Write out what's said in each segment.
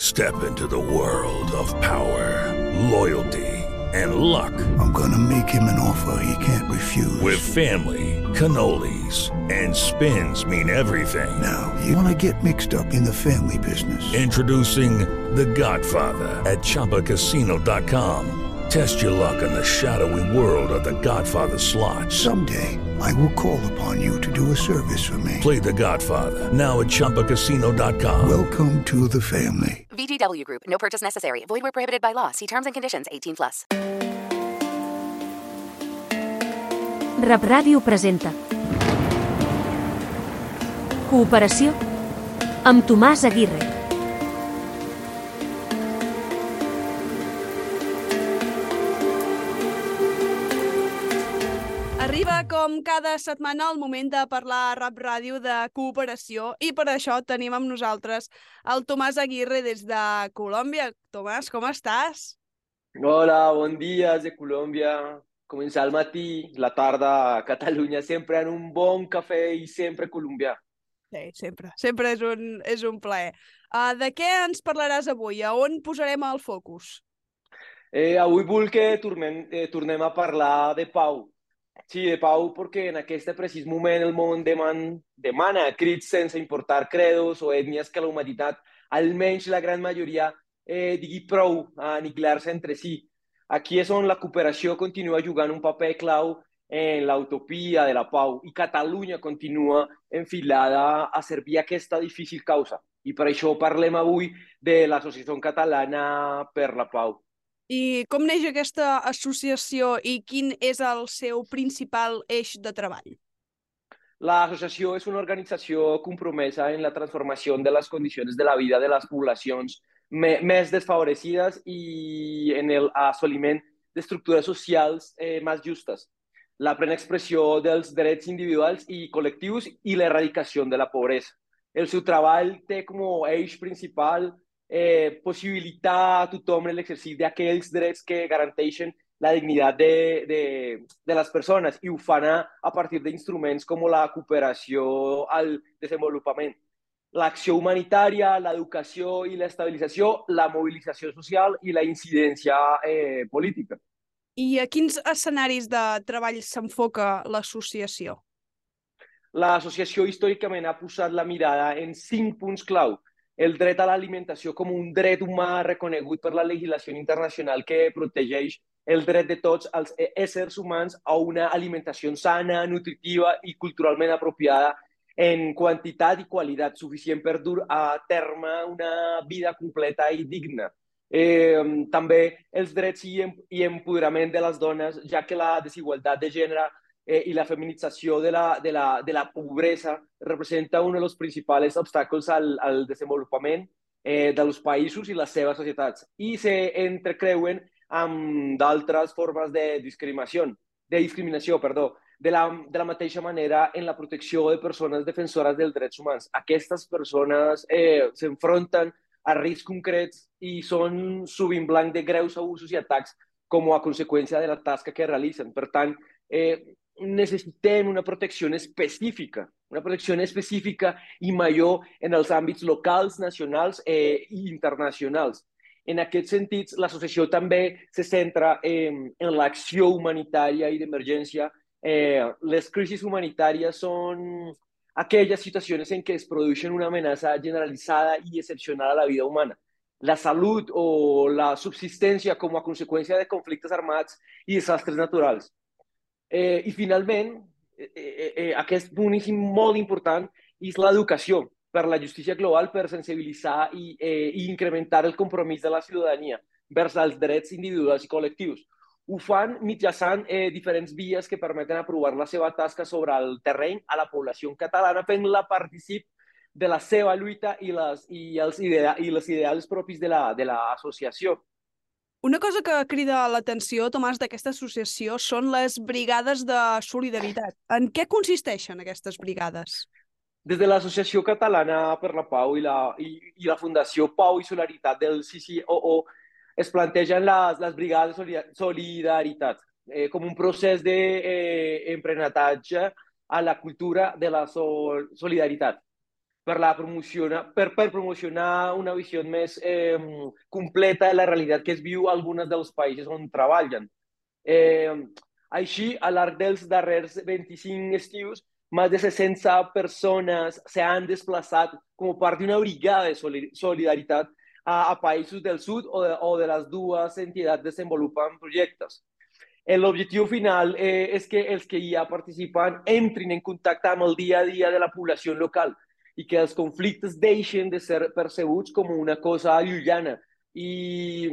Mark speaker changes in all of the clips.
Speaker 1: Step into the world of power, loyalty, and luck.
Speaker 2: I'm gonna make him an offer he can't refuse.
Speaker 1: With family, cannolis, and spins mean everything.
Speaker 2: Now, you wanna get mixed up in the family business.
Speaker 1: Introducing The Godfather at ChumbaCasino.com. Test your luck in the shadowy world of The Godfather slot.
Speaker 2: Someday, I will call upon you to do a service for me.
Speaker 1: Play The Godfather now at ChumbaCasino.com.
Speaker 2: Welcome to the family.
Speaker 3: VGW Group. No purchase necessary. Void where prohibited by law. See terms and conditions. 18 plus.
Speaker 4: Rap Ràdio presenta Cooperació amb Tomàs Aguirre.
Speaker 5: Com cada setmana, el moment de parlar a Rap Ràdio de cooperació i per això tenim amb nosaltres el Tomàs Aguirre des de Colòmbia. Tomàs, com estàs?
Speaker 6: Hola, bon dia de Colòmbia. Començar el matí, la tarda a Catalunya, sempre en un bon cafè i sempre colombià.
Speaker 5: Sí, sempre. Sempre és un, és un plaer. Uh, de què ens parlaràs avui? A on posarem el focus?
Speaker 6: Eh, avui vull que tornem, eh, tornem a parlar de pau. Sí, de pau, perquè en aquest precís moment el món deman, demana crits sense importar credos o ètnies que la humanitat, almenys la gran majoria, eh, digui prou a aniquilar-se entre si. Aquí és on la cooperació continua jugant un paper clau en l'utopia de la pau i Catalunya continua enfilada a servir aquesta difícil causa. I per això parlem avui de l'Associació Catalana per la Pau.
Speaker 5: I com neix aquesta associació i quin és el seu principal eix de treball?
Speaker 6: L'associació és una organització compromesa en la transformació de les condicions de la vida de les poblacions més desfavorecides i en el assoliment d'estructures socials eh, més justes, la plena expressió dels drets individuals i col·lectius i l'erradicació de la pobresa. El seu treball té com a eix principal eh, possibilitar a tothom l'exercici d'aquells drets que garanteixen la dignitat de, de, de les persones i ho fan a, a partir d'instruments com la cooperació al desenvolupament l'acció humanitària, l'educació i l'estabilització, la mobilització social i la incidència eh, política.
Speaker 5: I a quins escenaris de treball s'enfoca l'associació?
Speaker 6: L'associació històricament ha posat la mirada en cinc punts clau. El dret a l'alimentació com un dret humà reconegut per la legislació internacional que protegeix el dret de tots els éssers humans a una alimentació sana, nutritiva i culturalment apropiada en quantitat i qualitat suficient per dur a terme una vida completa i digna. Eh, també els drets i, i empoderament de les dones, ja que la desigualtat de gènere eh, i la feminització de la, de, la, de la pobresa representa un dels principals obstacles al, al desenvolupament eh, dels països i les seves societats i se entrecreuen amb d'altres formes de discriminació, de discriminació, perdó, de la, de la mateixa manera en la protecció de persones defensores dels drets humans. Aquestes persones eh, s'enfronten a riscs concrets i són sovint blanc de greus abusos i atacs com a conseqüència de la tasca que realitzen. Per tant, eh, necessitem una protecció específica, una protecció específica i major en els àmbits locals, nacionals eh, i internacionals. En aquest sentit, l'associació també se centra en, en l'acció humanitària i d'emergència. Eh, les crisis humanitàries són aquelles situacions en què es produeixen una amenaça generalitzada i excepcional a la vida humana. La salut o la subsistència com a conseqüència de conflictes armats i desastres naturals. Eh, I finalment, eh, eh, eh, aquest punt molt important, és l'educació per la justícia global, per sensibilitzar i, eh, i incrementar el compromís de la ciutadania vers els drets individuals i col·lectius. Ho fan mitjançant eh, diferents vies que permeten aprovar la seva tasca sobre el terreny a la població catalana, fent-la particip de la seva lluita i les, i els, idea, i les ideals propis de l'associació. La,
Speaker 5: una cosa que crida l'atenció, Tomàs, d'aquesta associació són les brigades de solidaritat. En què consisteixen aquestes brigades?
Speaker 6: Des de l'Associació Catalana per la Pau i la, i, i la Fundació Pau i Solidaritat del CCOO es plantegen les, les brigades de solidaritat eh, com un procés d'emprenatge eh, a la cultura de la sol solidaritat per, la promocionar, per, per promocionar una visió més eh, completa de la realitat que es viu a alguns dels països on treballen. Eh, així, a llarg dels darrers 25 estius, més de 60 persones s'han desplaçat com part d'una brigada de solidaritat a, a països del sud o de, o de les dues entitats desenvolupen projectes. L'objectiu final eh, és que els que ja participen entrin en contacte amb el dia a dia de la població local i que els conflictes deixen de ser percebuts com una cosa llunyana i,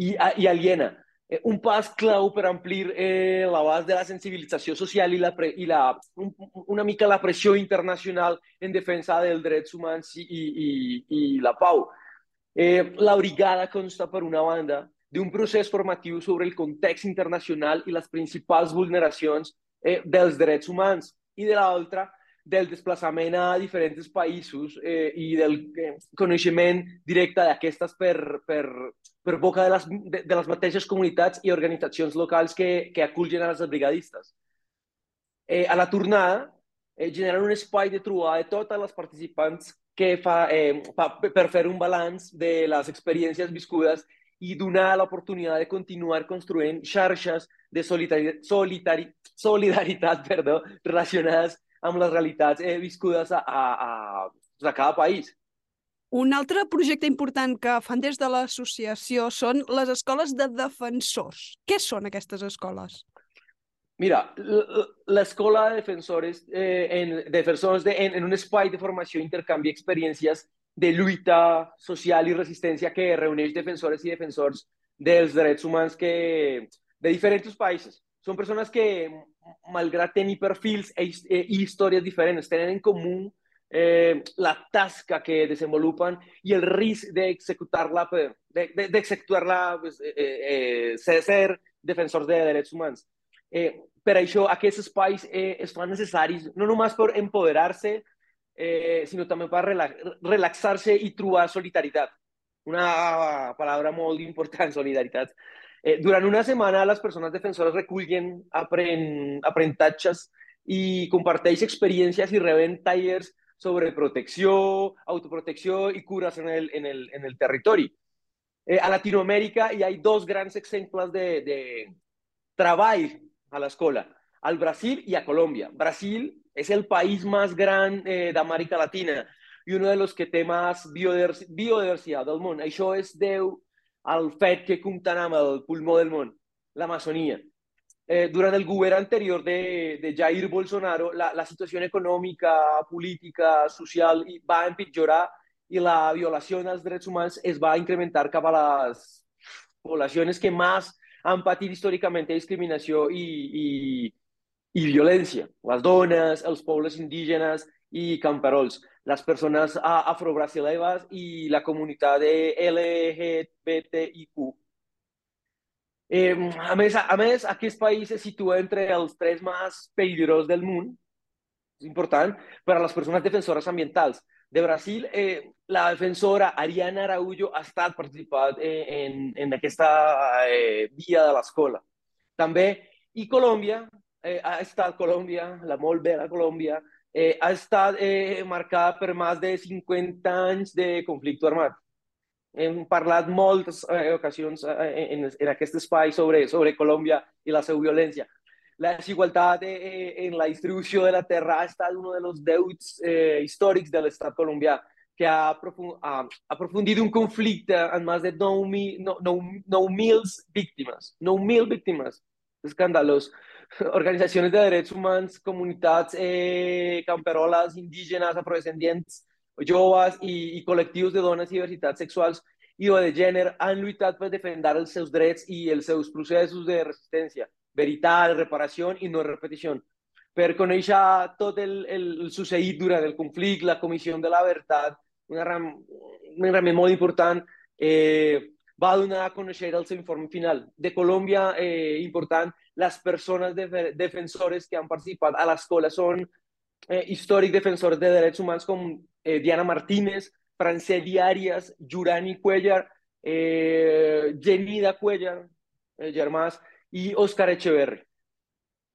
Speaker 6: i, i aliena. Eh, un pas clau per amplir eh, l'abast de la sensibilització social i, la, pre, i la, un, una mica la pressió internacional en defensa dels drets humans i, i, i la pau. Eh, la brigada consta, per una banda, d'un procés formatiu sobre el context internacional i les principals vulneracions eh, dels drets humans, i de l'altra, del desplaçament a diferents països eh, i del eh, coneixement directe d'aquestes per, per, per boca de les, de, de les mateixes comunitats i organitzacions locals que, que acullen a les brigadistes. Eh, a la tornada, eh, generen un espai de trobada de totes les participants que fa, eh, fa per fer un balanç de les experiències viscudes i donar l'oportunitat de continuar construint xarxes de solidaritat, solidari, solidaritat perdó, relacionades amb les realitats eh, viscudes a, a, a, a cada país.
Speaker 5: Un altre projecte important que fan des de l'associació són les escoles de defensors. Què són aquestes escoles?
Speaker 6: Mira, l'escola de defensores, eh, en, defensors de, en, en un espai de formació intercanvia experiències de lluita social i resistència que reuneix defensores i defensors dels drets humans que, de diferents països. Són persones que, malgrat tenir perfils i, e, i històries diferents, tenen en comú eh, la tasca que desenvolupen i el risc d'executar-la, d'executar-la, pues, eh, eh, ser, ser defensors de drets humans. Eh, per això aquests espais eh, es fan necessaris, no només per empoderar-se, eh, sinó també per relaxar-se i trobar solidaritat. Una paraula molt important, solidaritat. Eh, durant una setmana, les persones defensores recullen apren, aprenentatges i comparteix experiències i reben tallers sobre protecció, autoprotecció i cures en el, en el, en el territori. Eh, a Latinoamèrica hi ha dos grans exemples de, de treball a l'escola, al Brasil i a Colòmbia. Brasil és el país més gran eh, d'Amèrica Latina i un dels que té més biodiversitat del món. Això és deu al fet que compten amb el pulmó del món, l'Amazonia. Eh, durant el govern anterior de, de Jair Bolsonaro, la, la situació econòmica, política, social va empitjorar i la violació dels drets humans es va incrementar cap a les poblacions que més han patit històricament discriminació i, i, i violència. Les dones, els pobles indígenes i camperols, les persones afrobrasileves i la comunitat de LGBTIQ. Eh, a, més, a més, aquest país se situa entre els tres més peligrosos del món, és important, per a les persones defensores ambientals. De Brasil, eh, la defensora Ariana Araújo ha estat participat eh, en, en aquesta eh, via de l'escola. També, i Colòmbia, eh, ha estat Colòmbia, la molt bella Colòmbia, eh, ha estat eh, marcada per més de 50 anys de conflicte armat. Hem parlat moltes eh, ocasions eh, en, en aquest espai sobre, sobre Colòmbia i la seva violència. La desigualtat eh, en la distribució de la terra ha estat un dels deutes eh, històrics de l'estat colombià que ha, aprofund, ha un conflicte amb més de 9.000 9, víctimes. 9.000 víctimes. Escandalós. Organitzacions de drets humans, comunitats eh, camperoles, indígenes, afrodescendients, joves i, i col·lectius de dones i diversitats sexuals i de gènere han lluitat per defendre els seus drets i els seus de resistència, veritat, reparació i no repetició. per conèixer tot el, el, el succeït durant el conflicte, la Comissió de la Veritat, una ram, un realment molt important, eh, va donar a conèixer el informe final. De Colòmbia, eh, important, les persones de, defensores que han participat a l'escola són eh, històrics defensors de drets humans com eh, Diana Martínez, Franceli Arias, Jurani Cuellar, eh, Genida Cuellar, eh, germàs, i Òscar Echeverri.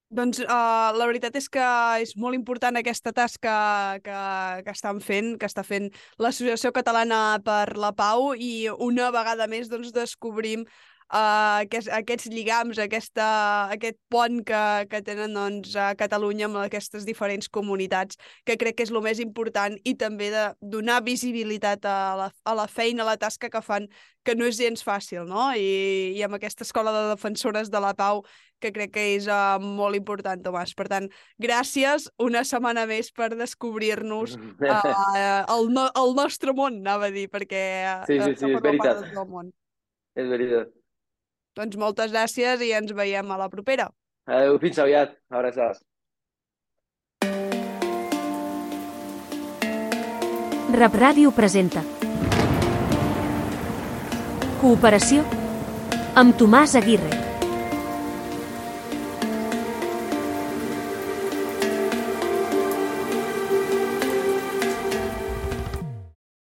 Speaker 5: Doncs uh, la veritat és que és molt important aquesta tasca que, que estan fent, que està fent l'Associació Catalana per la Pau i una vegada més doncs, descobrim uh, aquest, aquests lligams, aquesta, aquest pont que, que tenen doncs, a Catalunya amb aquestes diferents comunitats, que crec que és el més important i també de donar visibilitat a la, a la feina, a la tasca que fan, que no és gens fàcil, no? I, i amb aquesta escola de defensores de la pau que crec que és uh, molt important, Tomàs. Per tant, gràcies una setmana més per descobrir-nos uh, el, no, el nostre món, anava a dir, perquè
Speaker 6: sí, sí, sí, és veritat.
Speaker 5: món.
Speaker 6: És veritat.
Speaker 5: Doncs moltes gràcies i ens veiem a la propera.
Speaker 6: Adéu, fins aviat. Abraçades.
Speaker 4: Rap Ràdio presenta Cooperació amb Tomàs Aguirre.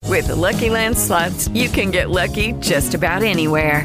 Speaker 7: With the Lucky Land slots, you can get lucky just about anywhere.